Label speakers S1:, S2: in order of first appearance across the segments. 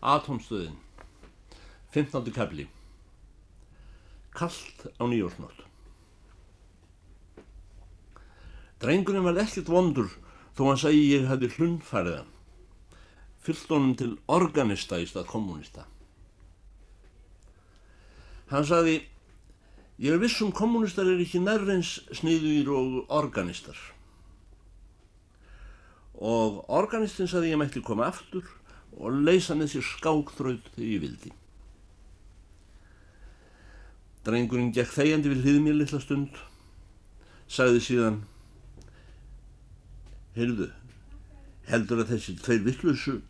S1: Atomstöðin 15. kapli Kallt á nýjórsnótt. Drengurinn var ekkert vondur þó hann segi ég hefði hlunnfæriðan fyllt honum til organista í stað kommunista Hann sagði ég er vissum kommunistar er ekki nærreins sniður og organistar. Og organistin sagði ég mætti koma aftur og leysa með sér skákþraut þegar ég vildi. Drengurinn gekk þegjandi við hlið mér litla stund, sagði síðan, heyrðu, heldur að þessi tveir vittlösu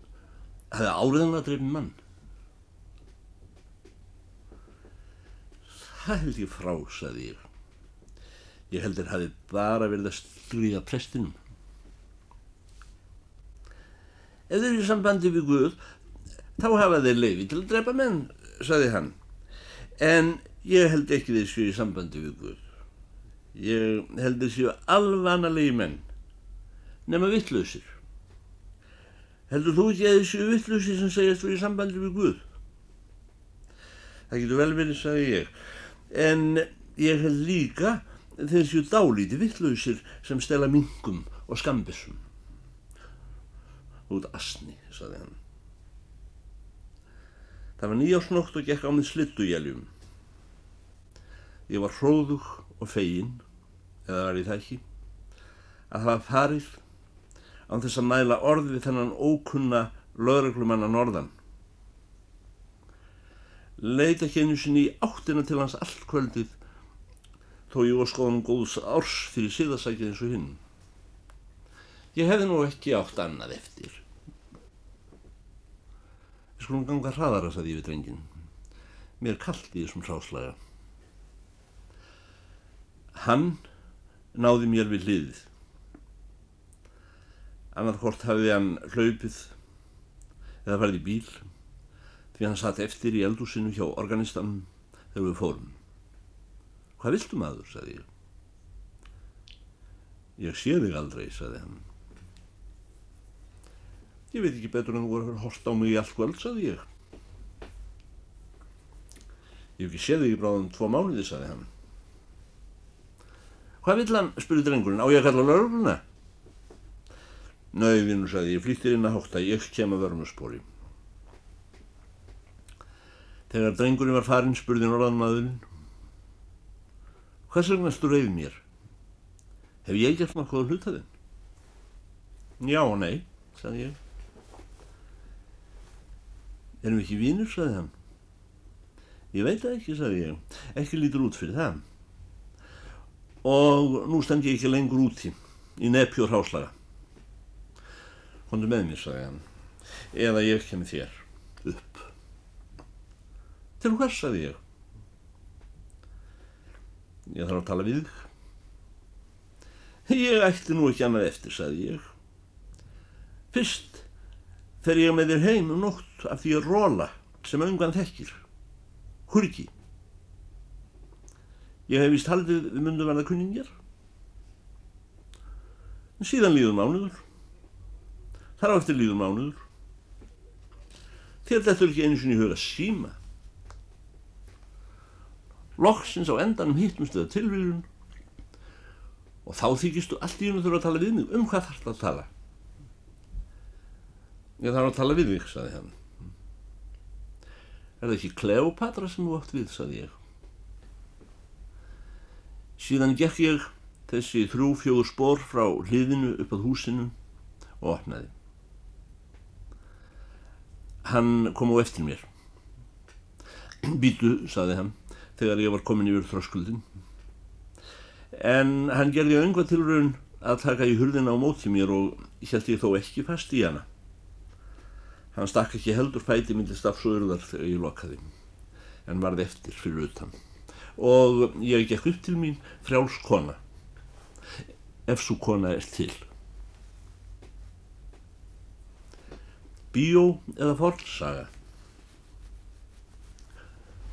S1: hefði áriðan að dreifin mann? Það held ég frá, sagði ég. Ég heldur hafi bara verið að stríða prestinum. Ef þeir eru í sambandi við Guð, þá hafa þeir leiði til að drepa menn, saði hann. En ég held ekki þeir séu í sambandi við Guð. Ég held þeir séu alvanalegi menn, nema vittlausir. Heldur þú ekki að þeir séu vittlausir sem segjast fyrir í sambandi við Guð? Það getur vel verið, sagði ég. En ég held líka þeir séu dálíti vittlausir sem stela mingum og skambissum út asni, saði hann. Það var nýjásnótt og gekk á mig slittugjæljum. Ég var hróðug og fegin, eða var ég það ekki, að hafa farið án þess að mæla orð við þennan ókunna lögreglumanna norðan. Leita ekki einu sinni í áttina til hans allt kvöldið þó ég var skoðan góðs árs fyrir síðasækið eins og hinn. Ég hefði nú ekki átt annað eftir. Skulum ganga hraðara, saði ég við drengin. Mér í þessum sáslaga. Hann náði mér við hliðið. Annað hvort hafði hann hlaupið eða farið í bíl því hann satt eftir í eldúsinu hjá organistanum þegar við fórum. Hvað viltu maður, saði ég. Ég sé þig aldrei, saði hann. Ég veit ekki betur en þú voru að horta á mig í allt kvöld, saði ég. Ég hef ekki séð þig í bráðum tvo mánuði, saði hann. Hvað vill hann, spurði drengurinn, á ég að kalla lauruguna? Nau, vinnu, saði ég, flýttir inn að hótta, ég kem að vörmuspóri. Þegar drengurinn var farinn, spurði norðanmaðurinn. Hvað segnastu reyð mér? Hef ég gert nokkuð að hluta þinn? Já og nei, saði ég. Erum við ekki vínur, saði hann. Ég veit það ekki, saði ég. Ekki lítur út fyrir það. Og nú stend ég ekki lengur úti í nefjór háslaga. Hondur með mér, saði hann. Eða ég kemur þér upp. Til hvers, saði ég. Ég þarf að tala við þig. Ég ætti nú ekki annað eftir, saði ég. Fyrst fer ég með þér heim um nótt af því að róla sem öngan þekkir. Hurki. Ég hef vist haldið við mundu verða kunningjar. En síðan líður mánuður. Þar á eftir líður mánuður. Þér er ekki einu sinni í huga síma. Loksins á endanum hittumstuða tilvílun og þá þykistu allt í unum þurfa að tala við mig um hvað þarf það að tala. Ég þarf að tala við þig, saði hann. Er það ekki Kleopatra sem þú átt við, saði ég. Síðan gekk ég þessi þrjú fjóður spór frá hliðinu upp að húsinu og opnaði. Hann kom á eftir mér. Býtu, saði hann, þegar ég var komin yfir þröskuldin. En hann gerði önga tilraun að taka í hurðina á móti mér og held ég þó ekki fast í hana. Hann stakk ekki heldur fæti myndi stafsóðurðar þegar ég lokaði, en varði eftir fyrir utan. Og ég gekk upp til mín frjáls kona, ef svo kona er til. Bíó eða fornsaga.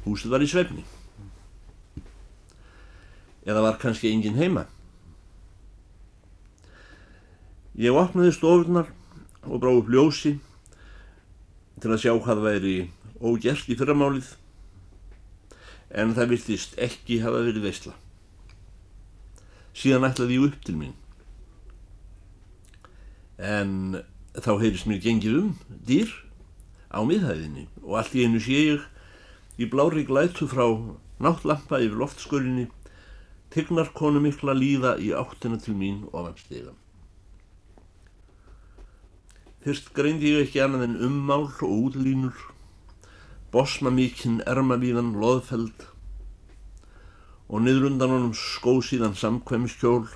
S1: Húsið var í svefni. Eða var kannski engin heima. Ég opnaði stofurnar og brá upp ljósi til að sjá hvað væri ógjert í fyrramálið en það viltist ekki hafa verið veistla. Síðan ætlaði ég upp til mín. En þá heyrist mér gengið um dýr á miðhæðinni og allt í einu sé ég í blári glætu frá náttlampa yfir loftskörinni tignar konu mikla líða í áttina til mín ofan stegan. Fyrst greindi ég ekki annað en ummál og útlínur, bosma mikinn ermavíðan loðfeld og niður undan honum skó síðan samkvæmiskjól.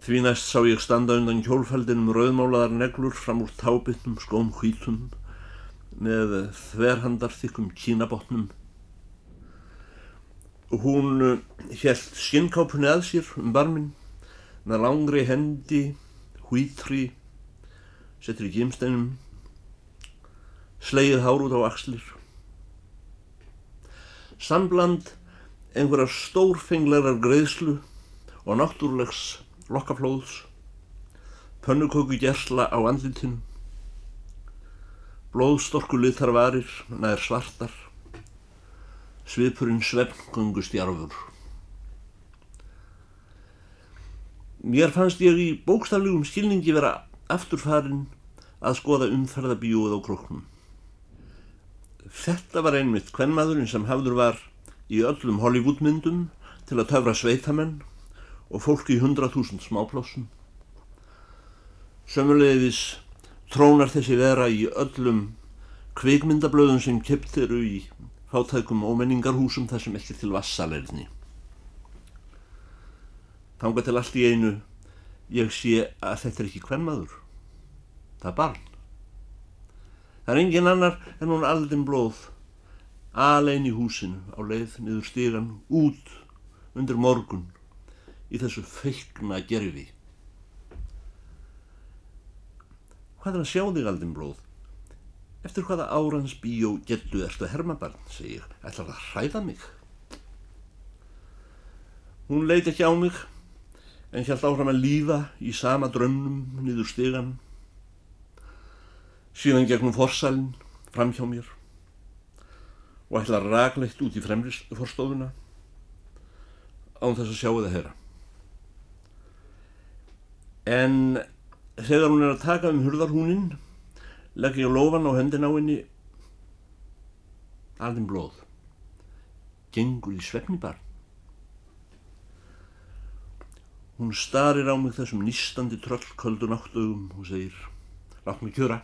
S1: Því næst sá ég standa undan kjólfældinum rauðmálaðar neglur fram úr tábytnum skóm hvítum með þverhandarþykkum kínabotnum Hún held skinnkápunni að sér um barminn með langri hendi, hvítri, settur í gimsteinum, sleið hár út á axlir. Sambland einhverjar stórfenglegar greiðslu og náttúrlegs lokkaflóðs, pönnuköku gersla á andlitinu, blóðstorku litar varir, nær svartar, svipurinn svefngöngustjárfur. Mér fannst ég í bókstaflegum skilningi vera afturfarin að skoða umferðabíóið á kroknum. Þetta var einmitt hvernmaðurinn sem hafður var í öllum Hollywoodmyndum til að töfra sveitamenn og fólk í hundrað þúsund smáplossum. Sömulegis trónar þessi vera í öllum kvikmyndablöðum sem kept eru í fátækum ómenningarhúsum þar sem ekki til vassalerni. Tanga til allt í einu ég sé að þetta er ekki hvern maður. Það er barn. Það er engin annar en hún aldinn blóð alein í húsinu á leið niður stígan út undir morgun í þessu feikna gerfi. Hvað er að sjá þig aldinn blóð? Eftir hvaða árans bíó getu erstu hermabarn, segi ég, ætlar það að hræða mig? Hún leiti ekki á mig, en hjælt áfram að líða í sama drömnum niður stegan. Síðan gegnum forsalinn, fram hjá mér, og ætla raglegt út í fremrisforstofuna, án þess að sjá eða heyra. En þegar hún er að taka um hurðarhúninn, legg ég lofan á höndin á henni alveg blóð gengur í svefni barn hún starir á mig þessum nýstandi tröllköldu náttugum og segir látt mig kjöra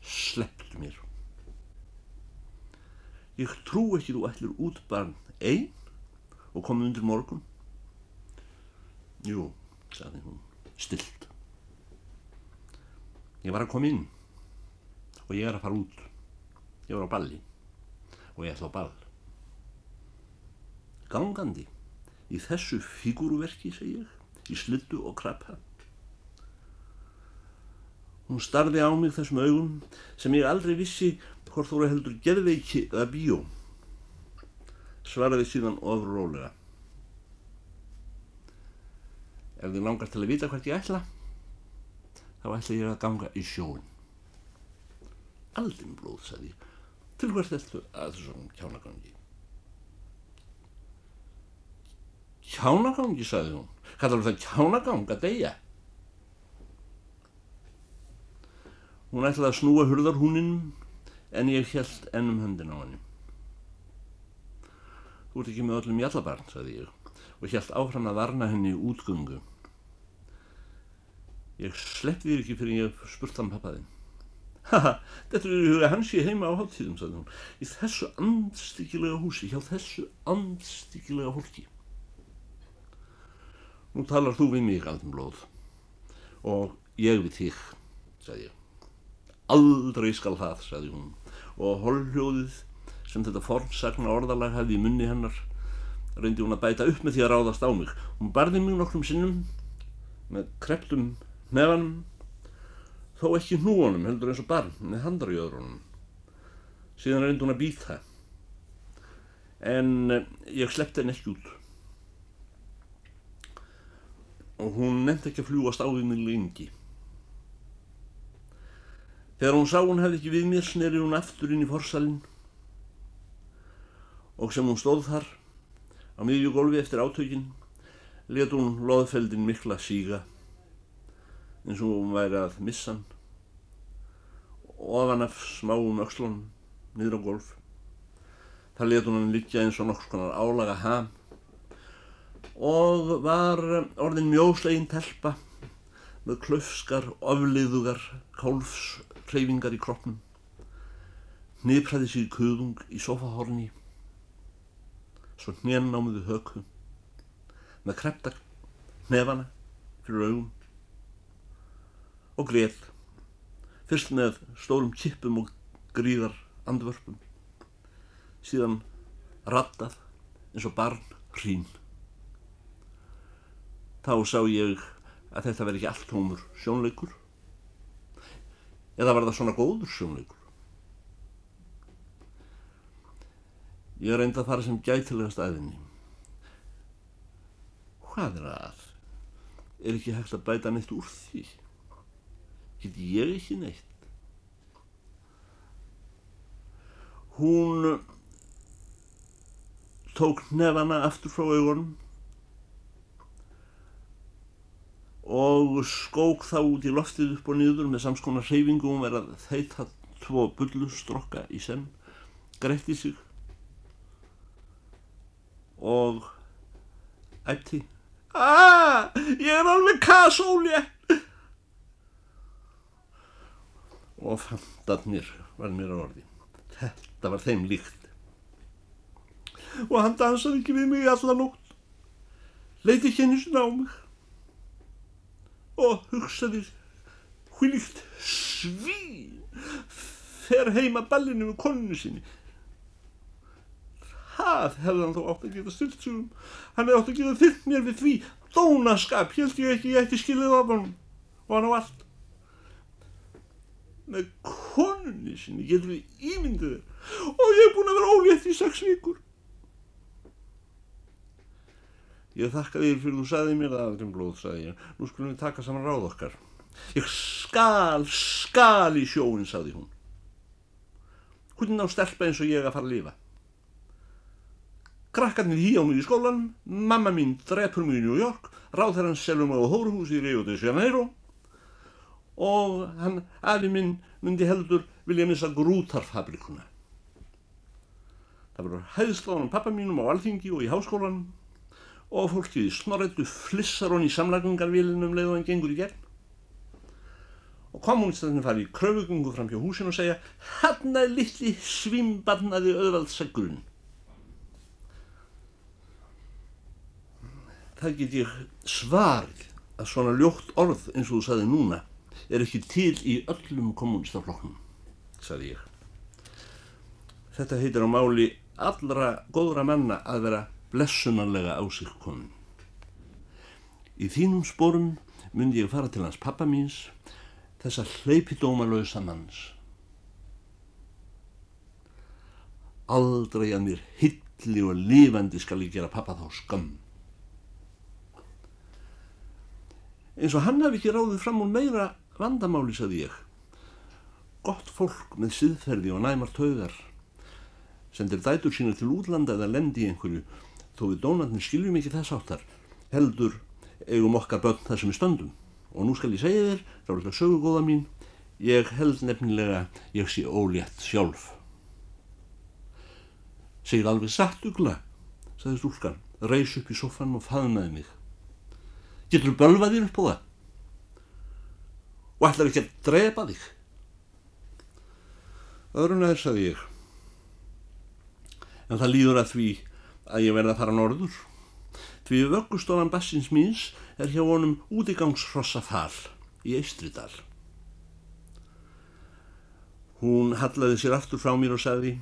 S1: slepptu mér. Ég trú ekki þú ætlir út barn einn og komið undir morgun. Jú, sagði hún stilt ég var að koma inn og ég er að fara út. Ég var á balli og ég ætla á ball. Gangandi í þessu fígúruverki segi ég í slittu og krabba hún starði á mig þessum augum sem ég aldrei vissi hvort þú eru heldur gerðveiki eða bíó svaraði síðan ofrólega ef þið langar til að vita hvert ég ætla þá ætla ég að ganga í sjóun aldinn blóð, sagði ég. Til hvert ættu að þessum kjánagangi? Kjánagangi, sagði hún. Kallar það kjánagang að deyja? Hún ætlaði að snúa hurðarhúninum en ég held ennum höndin á henni. Þú ert ekki með öllum jallabarn, sagði ég og held áfram að varna henni útgöngu. Ég slepp þér ekki fyrir ég spurt hann pappaðinn. Haha, þetta er í huga hans ég heima á háttíðum, sagði hún, í þessu andstyggilega húsi, hjá þessu andstyggilega fólki. Nú talar þú við mig, Aldenblóð, og ég við þig, sagði ég. Aldrei skal það, sagði hún, og holhljóðið sem þetta formsagna orðalag hefði í munni hennar reyndi hún að bæta upp með því að ráðast á mig. Hún barði mig nokkrum sinnum með kreptum nefanum þó ekki hnúanum heldur eins og barn með handarjöðrunum síðan reyndi hún að býta en eh, ég sleppti henn ekki út og hún nefndi ekki að fljúast á því mig lengi. Þegar hún sá hún hefði ekki við mér sneri hún aftur inn í forsalinn. Og sem hún stóð þar á miðjugólfi eftir átökin let hún loðfeldin mikla síga eins og hún væri að missan ofan af smáum ökslunum niður á golf. Það let hún hann liggja eins og nokks konar álaga ham og var orðin mjóslegin telpa með klöfskar, ofliðugar, kálfsreyfingar í kroppnum. Nýpraði sér kuðung í sofahorni, svo hnén námiðu höku, með krepta nefana fyrir augum og greið, fyrst með stórum kippum og gríðar andvörpum, síðan rattað eins og barn hrín. Þá sá ég að þetta verði ekki allt tómur sjónleikur. Eða var það svona góður sjónleikur? Ég reyndi að fara sem gætilega staðinni hvað er að? Er ekki hægt að bæta neitt úr því? Get ég ekki neitt? Hún tók nefana aftur frá augunum og skók þá út í loftið upp og niður með samskonar hreyfingum verið að þeita tvo bullustrokka í senn, gretti sig og ætti Aaa, ég er alveg kasóli! Og fandarnir var mér á orði. Þetta var þeim líkt. Og hann dansaði ekki við mig allan nótt. Leiti ekki henni svona á mig og hugsaði hvílíkt svín fer heima ballinu með koninu sinni. Það hefði hann þó átt að geta stilt sig um. Hann hefði átt að geta þyrrt mér við því dónaskap held ég ekki ég ætti skilið af hann og hann á allt. Með konunni sinni getur við ímyndið og ég er búin að vera ólétt í sex vikur Ég þakka þér fyrir þú sagði mér það aldrei blóð, sagði ég. Nú skulum við taka saman ráð okkar. Ég skal, skal í sjóin, sagði hún. Hvernig á stelpa eins og ég að fara að lifa? Krakkarnir híjá mig í skólan, mamma mín drepur mig í New York, ráð þeirra hann selur mig á hóruhús í Rio de Janeiro og hann, afi minn, myndi heldur vilja missa grútarfabrikuna. Það verður hæðsláðan pappa mínum á alþingi og í háskólanum og fólkið í snorrættu flissar honni í samlagungarvílinum leið og hann gengur í gegn. Og kommunistarnir fari í kröfugungu fram hjá húsin og segja hann að litli svimbarnaði auðvaldssegurinn það get ég svarið að svona ljótt orð eins og þú saði núna er ekki til í öllum kommunistaflokknum saði ég. Þetta heitir á máli allra góðra manna að vera blessunarlega á sig komin. Í þínum spórum myndi ég fara til hans pappa míns þessa hlaupidómalösa manns. Aldrei að mér hilli og lifandi skal ég gera pappa þá skam eins og hann hafi ekki ráðið fram úr meira vandamáli, saði ég. Gott fólk með siðferði og næmar taugar. Sendir dætur sína til útlanda eða lendi í einhverju þó við dónarnir skiljum ekki þess áttar heldur eigum okkar börn það sem við stöndum. Og nú skal ég segja þér, ráðilega sögugóða mín ég held nefnilega ég sé ólétt sjálf. Segir alveg satt ugla sagði stúlkan, reys upp í soffan og faðnaði mig. Getur þú bölvað þér upp á það? Og ætlar ekki að drepa þig? Öðrun aðeins sagði ég. En það líður að því að ég verði að fara norður. Því vöggustofan bassins míns er hjá honum útigangsfrossa fal í Eistridal hún hallaði sér aftur frá mér og sagði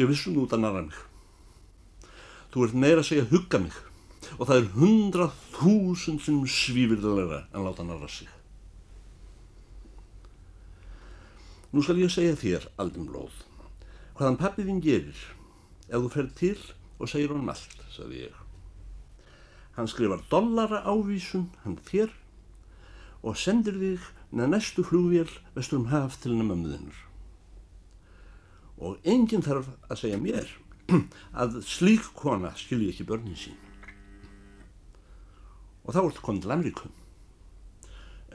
S1: ég vissum þú út að narra mig. Þú ert meira að segja hugga mig og það er hundrað þúsund sem svífirðulega en láta narra sig. Nú skal ég segja þér, Aldinblóð, hvaðan pappiðinn gerir ef þú fer til og segir honum allt, sagði ég. Hann skrifar dollara ávísun, hann þér, og sendir þig með næstu flugvél vestur um haf til hennar mömmuðinur. Og enginn þarf að segja mér að slík kona skilji ekki börnin sín. Og þá ertu komið til Amríku.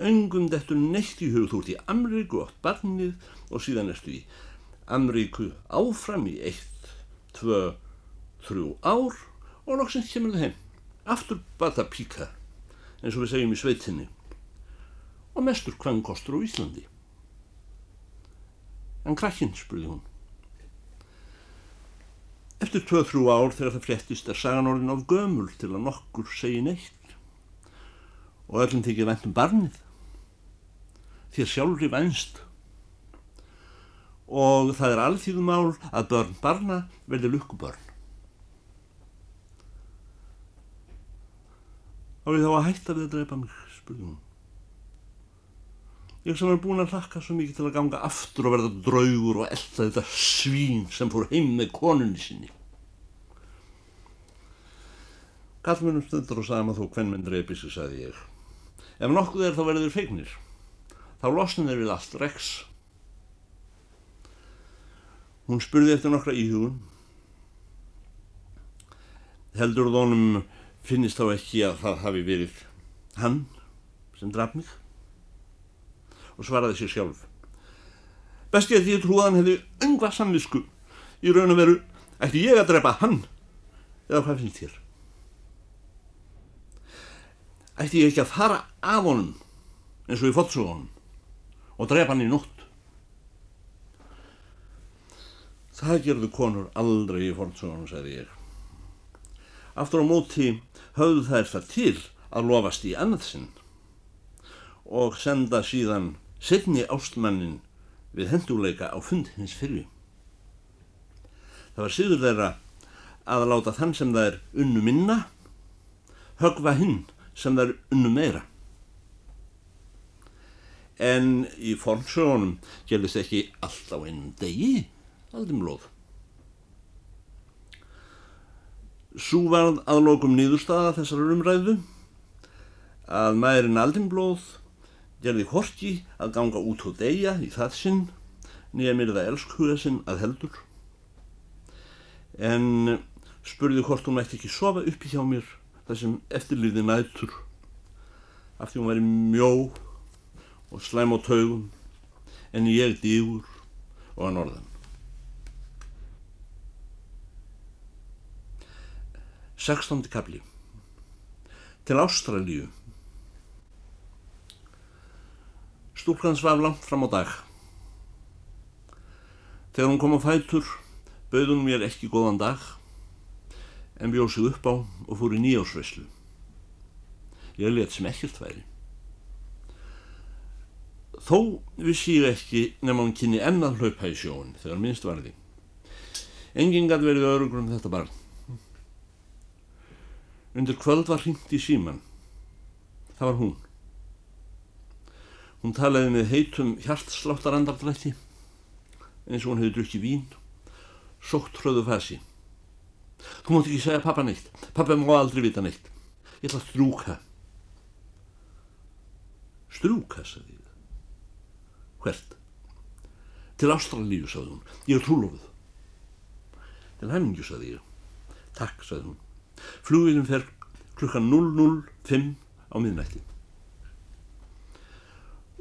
S1: Öngum dettur neitt í hug þú ert í Amríku átt barnið og síðan ertu í Amríku áfram í eitt, tvö, þrjú ár og loksins kemur það heim. Aftur bata píka eins og við segjum í sveitinni og mestur hvaðan kostur á Íslandi. En krakkinn, spurði hún. Eftir 2-3 ár þegar það fréttist er sagan orðin á gömul til að nokkur segi neitt og öllum þykir vendum barnið þér sjálfri vænst og það er alþýðumál að börn barna verði lukkubörn. Þá er þá að hætta við að drepa mig, spurði hún. Ég sem er búin að hlakka svo mikið til að ganga aftur og verða draugur og elda þetta svín sem fór heim með konunni sinni. Kallmennum stundur og sagði maður þó hvern menn dreipis, sagði ég. Ef nokkuð er þá verður feignir. Þá losnum þeir við allt rex. Hún spurði eftir nokkra íhugun. Heldur þónum finnist þá ekki að það hafi verið hann sem draf mig? og svaraði sér sjálf. Besti að ég trúaðan hefði öngva samvisku í raun og veru ætti ég að drepa hann eða hvað finnst þér? Ætti ég ekki að fara af honum eins og í fótsóðunum og drepa hann í nótt? Það gerðu konur aldrei í fótsóðunum, segði ég. Aftur á móti höfðu þær það til að lofast í annað sinn og senda síðan setni ástmannin við henduleika á fund hins fyrir. Það var síður þeirra að láta þann sem er unnu minna högva hinn sem er unnu meira. En í fornsögunum gerðist ekki allt á einn degi, aldrei mlóð. Sú varð aðlokum nýðustada þessar umræðu að maðurinn aldinblóð gerði horki að ganga út á degja í það sinn nýja mér það elskhuga sinn að heldur en spurði hvort hún ætti ekki sofa uppi hjá mér þar sem eftirlýði nætur af því hún væri mjó og slæm á taugum en ég dýgur og að norðan. Sextándi kapli Til Ástralíu Stúlkan svaf langt fram á dag. Þegar hún kom á fætur, bauð hún mér ekki góðan dag, en bjóð sig upp á og fór í nýjásveislu. Ég let sem ekkert væri. Þó vissi ég ekki nefn að hún kynni ennað hlaupa í sjóun þegar minnst varði. Enginn gæti verið örugur um þetta barn. Undir kvöld var hringt í síman. Það var hún. Hún talaði með heitum hjartsláttarandardrætti eins og hún hefði drukkið vín, sótt hröðu fasi. Þú mátt ekki segja pappa neitt, pappa má aldrei vita neitt. Ég ætla að strúka. Strúka, sagði ég. Hvert? Til Ástralíu, sagði hún. Ég er trúlofuð. Til hemmingju, sagði ég. Takk, sagði hún. Flugilum fer klukkan 005 á miðnætti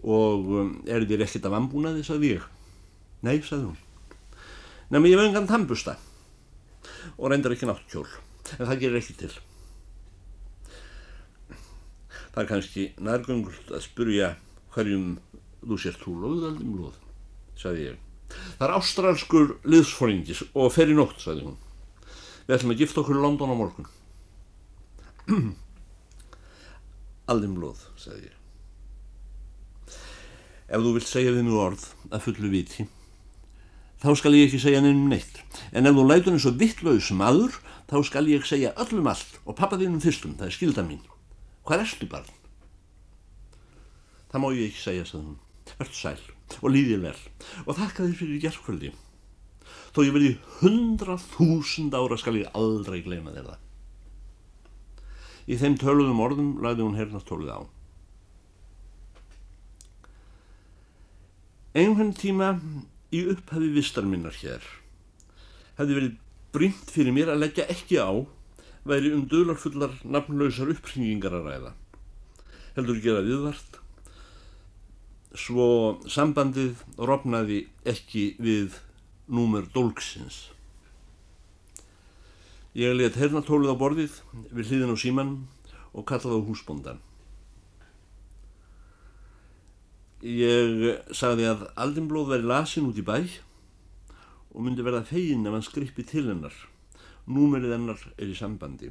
S1: og um, er þér ekkert af ambúnaði, sagði ég. Nei, sagði hún. Nefnum ég vengan tambusta og reyndar ekki náttkjól, en það gerir ekki til. Það er kannski nærgöngult að spurja hverjum þú sér trúlóðið aldrei mlóð, sagði ég. Það er ástralskur liðsfóringis og fer í nótt, sagði hún. Við ætlum að gifta okkur í London á morgun. aldrei mlóð, sagði ég. Ef þú vilt segja við mjög orð að fullu viti, þá skal ég ekki segja nefnum neitt. En ef þú lætur eins og vittlaus maður, þá skal ég segja öllum allt og pappa þínum fyrstum, það er skilda mín. Hvað erstu barn? Það má ég ekki segja, sagði hún. Verður sæl og líðið vel og þakka þér fyrir gerðkvöldi. Þó ég verði hundra þúsund ára skal ég aldrei gleyma þér það. Í þeim töluðum orðum lagði hún hernastólið á. Einhvern tíma í upphafi vistar minnar hér hefði verið brynt fyrir mér að leggja ekki á væri um dölarfullar nafnlausar uppringingar að ræða. Heldur gera viðvart svo sambandið rofnaði ekki við númer dólksins. Ég let hernatólið á borðið við hliðin á síman og kallaði á húsbóndan. Ég sagði að Aldinblóð veri lasin út í bæ og myndi verða fegin ef hann skrippi til hennar. Númerið hennar er í sambandi.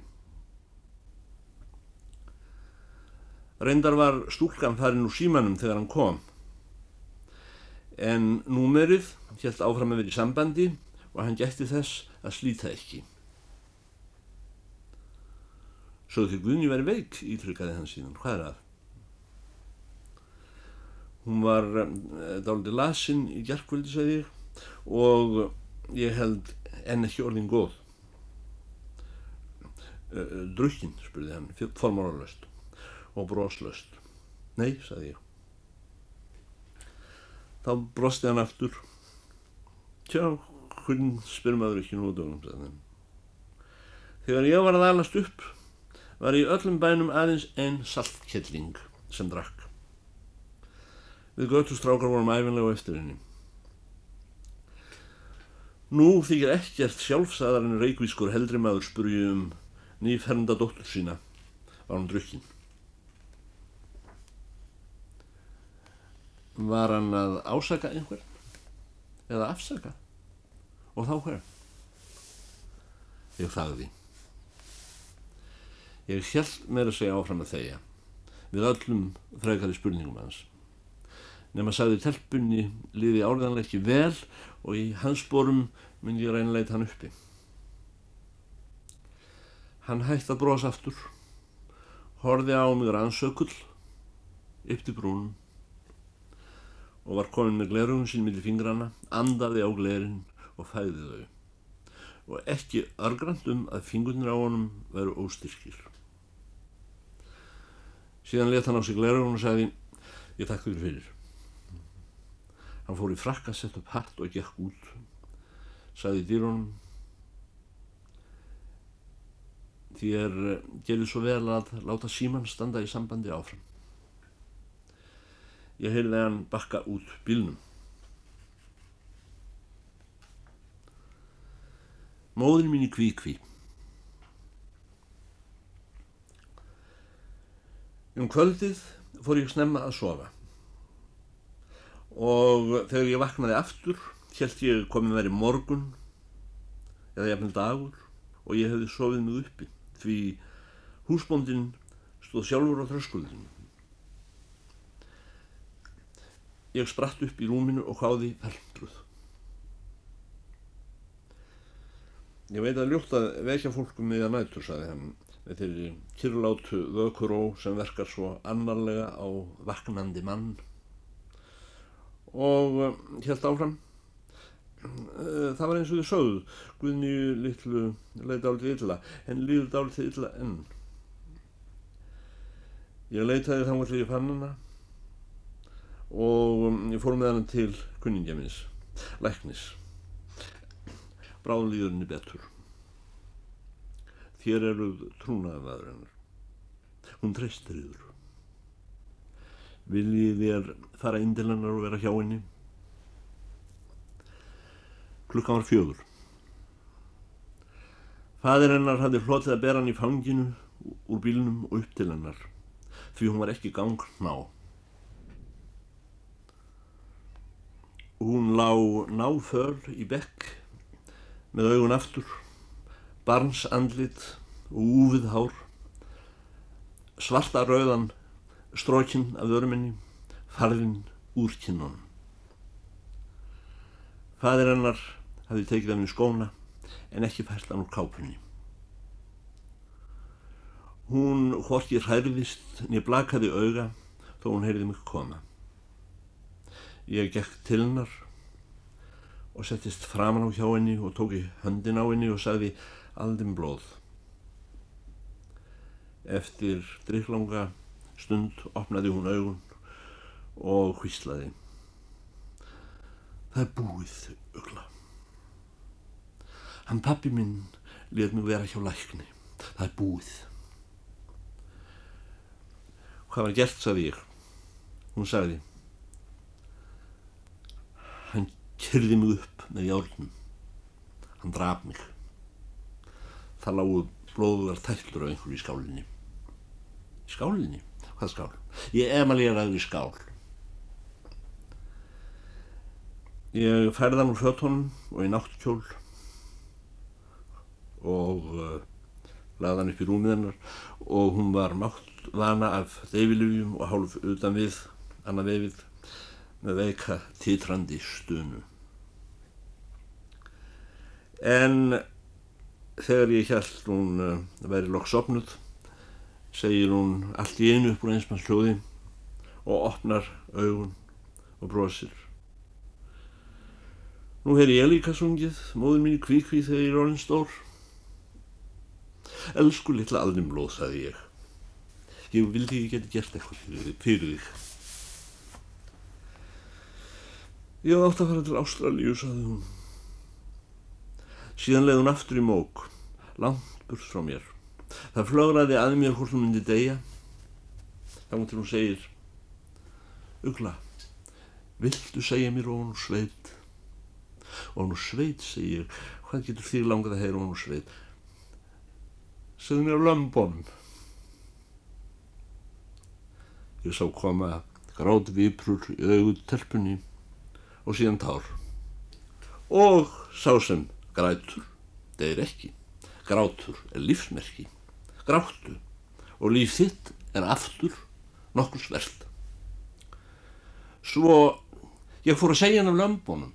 S1: Reyndar var stúlkan farin úr símanum þegar hann kom. En númerið helt áfram að vera í sambandi og hann gætti þess að slíta ekki. Því Guðni veri veik, ítrykkaði hann síðan. Hvað er það? Hún var eh, dálítið lasinn í gerðkvöldi, segði ég, og ég held enn ekki orðin góð. Uh, Drukkinn, spurði hann, formáralöst og broslöst. Nei, sagði ég. Þá brosti hann aftur. Tjá, hvern spyr maður ekki nú á dögum, sagði hann. Þegar ég var að alast upp, var í öllum bænum aðeins einn saltkelling sem drakk. Við göttustrákar vorum æfinlega eftir henni. Nú þykir ekkert sjálfsæðar en reykvískur heldri maður spurju um nýfernda dóttur sína var hann drukkinn. Var hann að ásaka einhver eða afsaka og þá hver? Ég þagði. Ég held með að segja áfram að þeia við öllum frekari spurningum hans nema sagði telpunni liði áriðanlega ekki vel og í hans borum myndi ég reyna leit hann uppi. Hann hætti að brosa aftur, horfi á mig rannsökull, ypti brún og var komin með glerugum sín millir fingrana, andaði á glerin og fæði þau og ekki örgrand um að fingurnir á honum veru óstyrkir. Síðan let hann á sig glerugum og sagði ég takk fyrir fyrir. Hann fór í frakka, sett upp hatt og gekk út. Saði dýrunum, því eh, gerðið svo vel að láta síman standa í sambandi áfram. Ég heyrði hann bakka út bílnum. Móðin mín í kví kví. Um kvöldið fór ég snemma að sofa og þegar ég vaknaði aftur held ég komið verið morgun eða jafnveld dagur og ég hefði sofið mig uppi því húsbóndin stóð sjálfur á þröskuldinu. Ég spratt upp í rúminu og hváði perndruð. Ég veit að ljótt að vekja fólkum með að nættur, saði hann, með þeirri kyrlátu vökuró sem verkar svo annarlega á vaknandi mann. Og held áfram. Eh, það var eins og þið sögðu. Guðni litlu leiti álítið illa en líður álítið illa enn. Ég leitaði þá allir í fannana og um, ég fór með hann til kunningja minns læknis bráðlýðurinn er betur. Þér eruð trúnaðan aður hennar. Hún treystir yfir viljið þér fara inn til hennar og vera hjá henni? Klukkan var fjögur. Fadir hennar hafði hlotið að bera hann í fanginu úr bílnum og upp til hennar því hún var ekki gang hún lá náföl í bekk með augun aftur barns andlit og úfið hár svarta rauðan strókinn af vöruminni, farðinn úr kinnunum. Fadir hennar hafði tekið af henni skóna en ekki fært hann úr kápunni. Hún hvorki hærðist niður blakaði auga þó hún heyrði mig koma. Ég gekk til hennar og settist framan á hjá henni og tók í höndin á henni og sagði aldinn blóð. Eftir drikklanga stund opnaði hún augun og hvíslaði Það er búið, ugla. Hann pappi minn let mig vera hjá lækni. Það er búið. Hvað var gert, sagði ég. Hún sagði. Hann kyrði mig upp með járnum. Hann draf mig. Það lágu blóðuðar tællur á einhverju í skálinni. Í skálinni? Hvað skál? Ég emaleraði í skál. Ég færði hann úr fötunum og í náttkjól og uh, laði hann upp í rúmið hennar og hún var mátt vana af deyfilufjum og hálf utan við, annað vefið, með veika títrandi stunu. En þegar ég held hún uh, væri lokksopnud, segir hún allt í einu upp úr einsmanns hljóði og opnar augun og brosir. Nú heyr ég líka sungið, móður mín kvíkví þegar ég er orðin stór. Elsku litla alnumlóð, sagði ég. Ég vildi ekki geta gert eitthvað fyrir þig. Ég átt að fara til Ástralíu, sagði hún. Síðan leiði hún aftur í mók, langt burt frá mér. Það flögraði að mér hvort hún myndi deyja. Þá til hún segir, Ugla, viltu segja mér og hún sveit? og úr sveit segir hvað getur þér langað að heyra hann úr sveit segðu mér á lömbonum ég sá koma grátt viprur í auðvitað telpunni og síðan tár og sá sem grætur deyir ekki. Grátur er lífsmerki. Gráttu og líf þitt er aftur nokkur svert svo ég fór að segja hann af lömbonum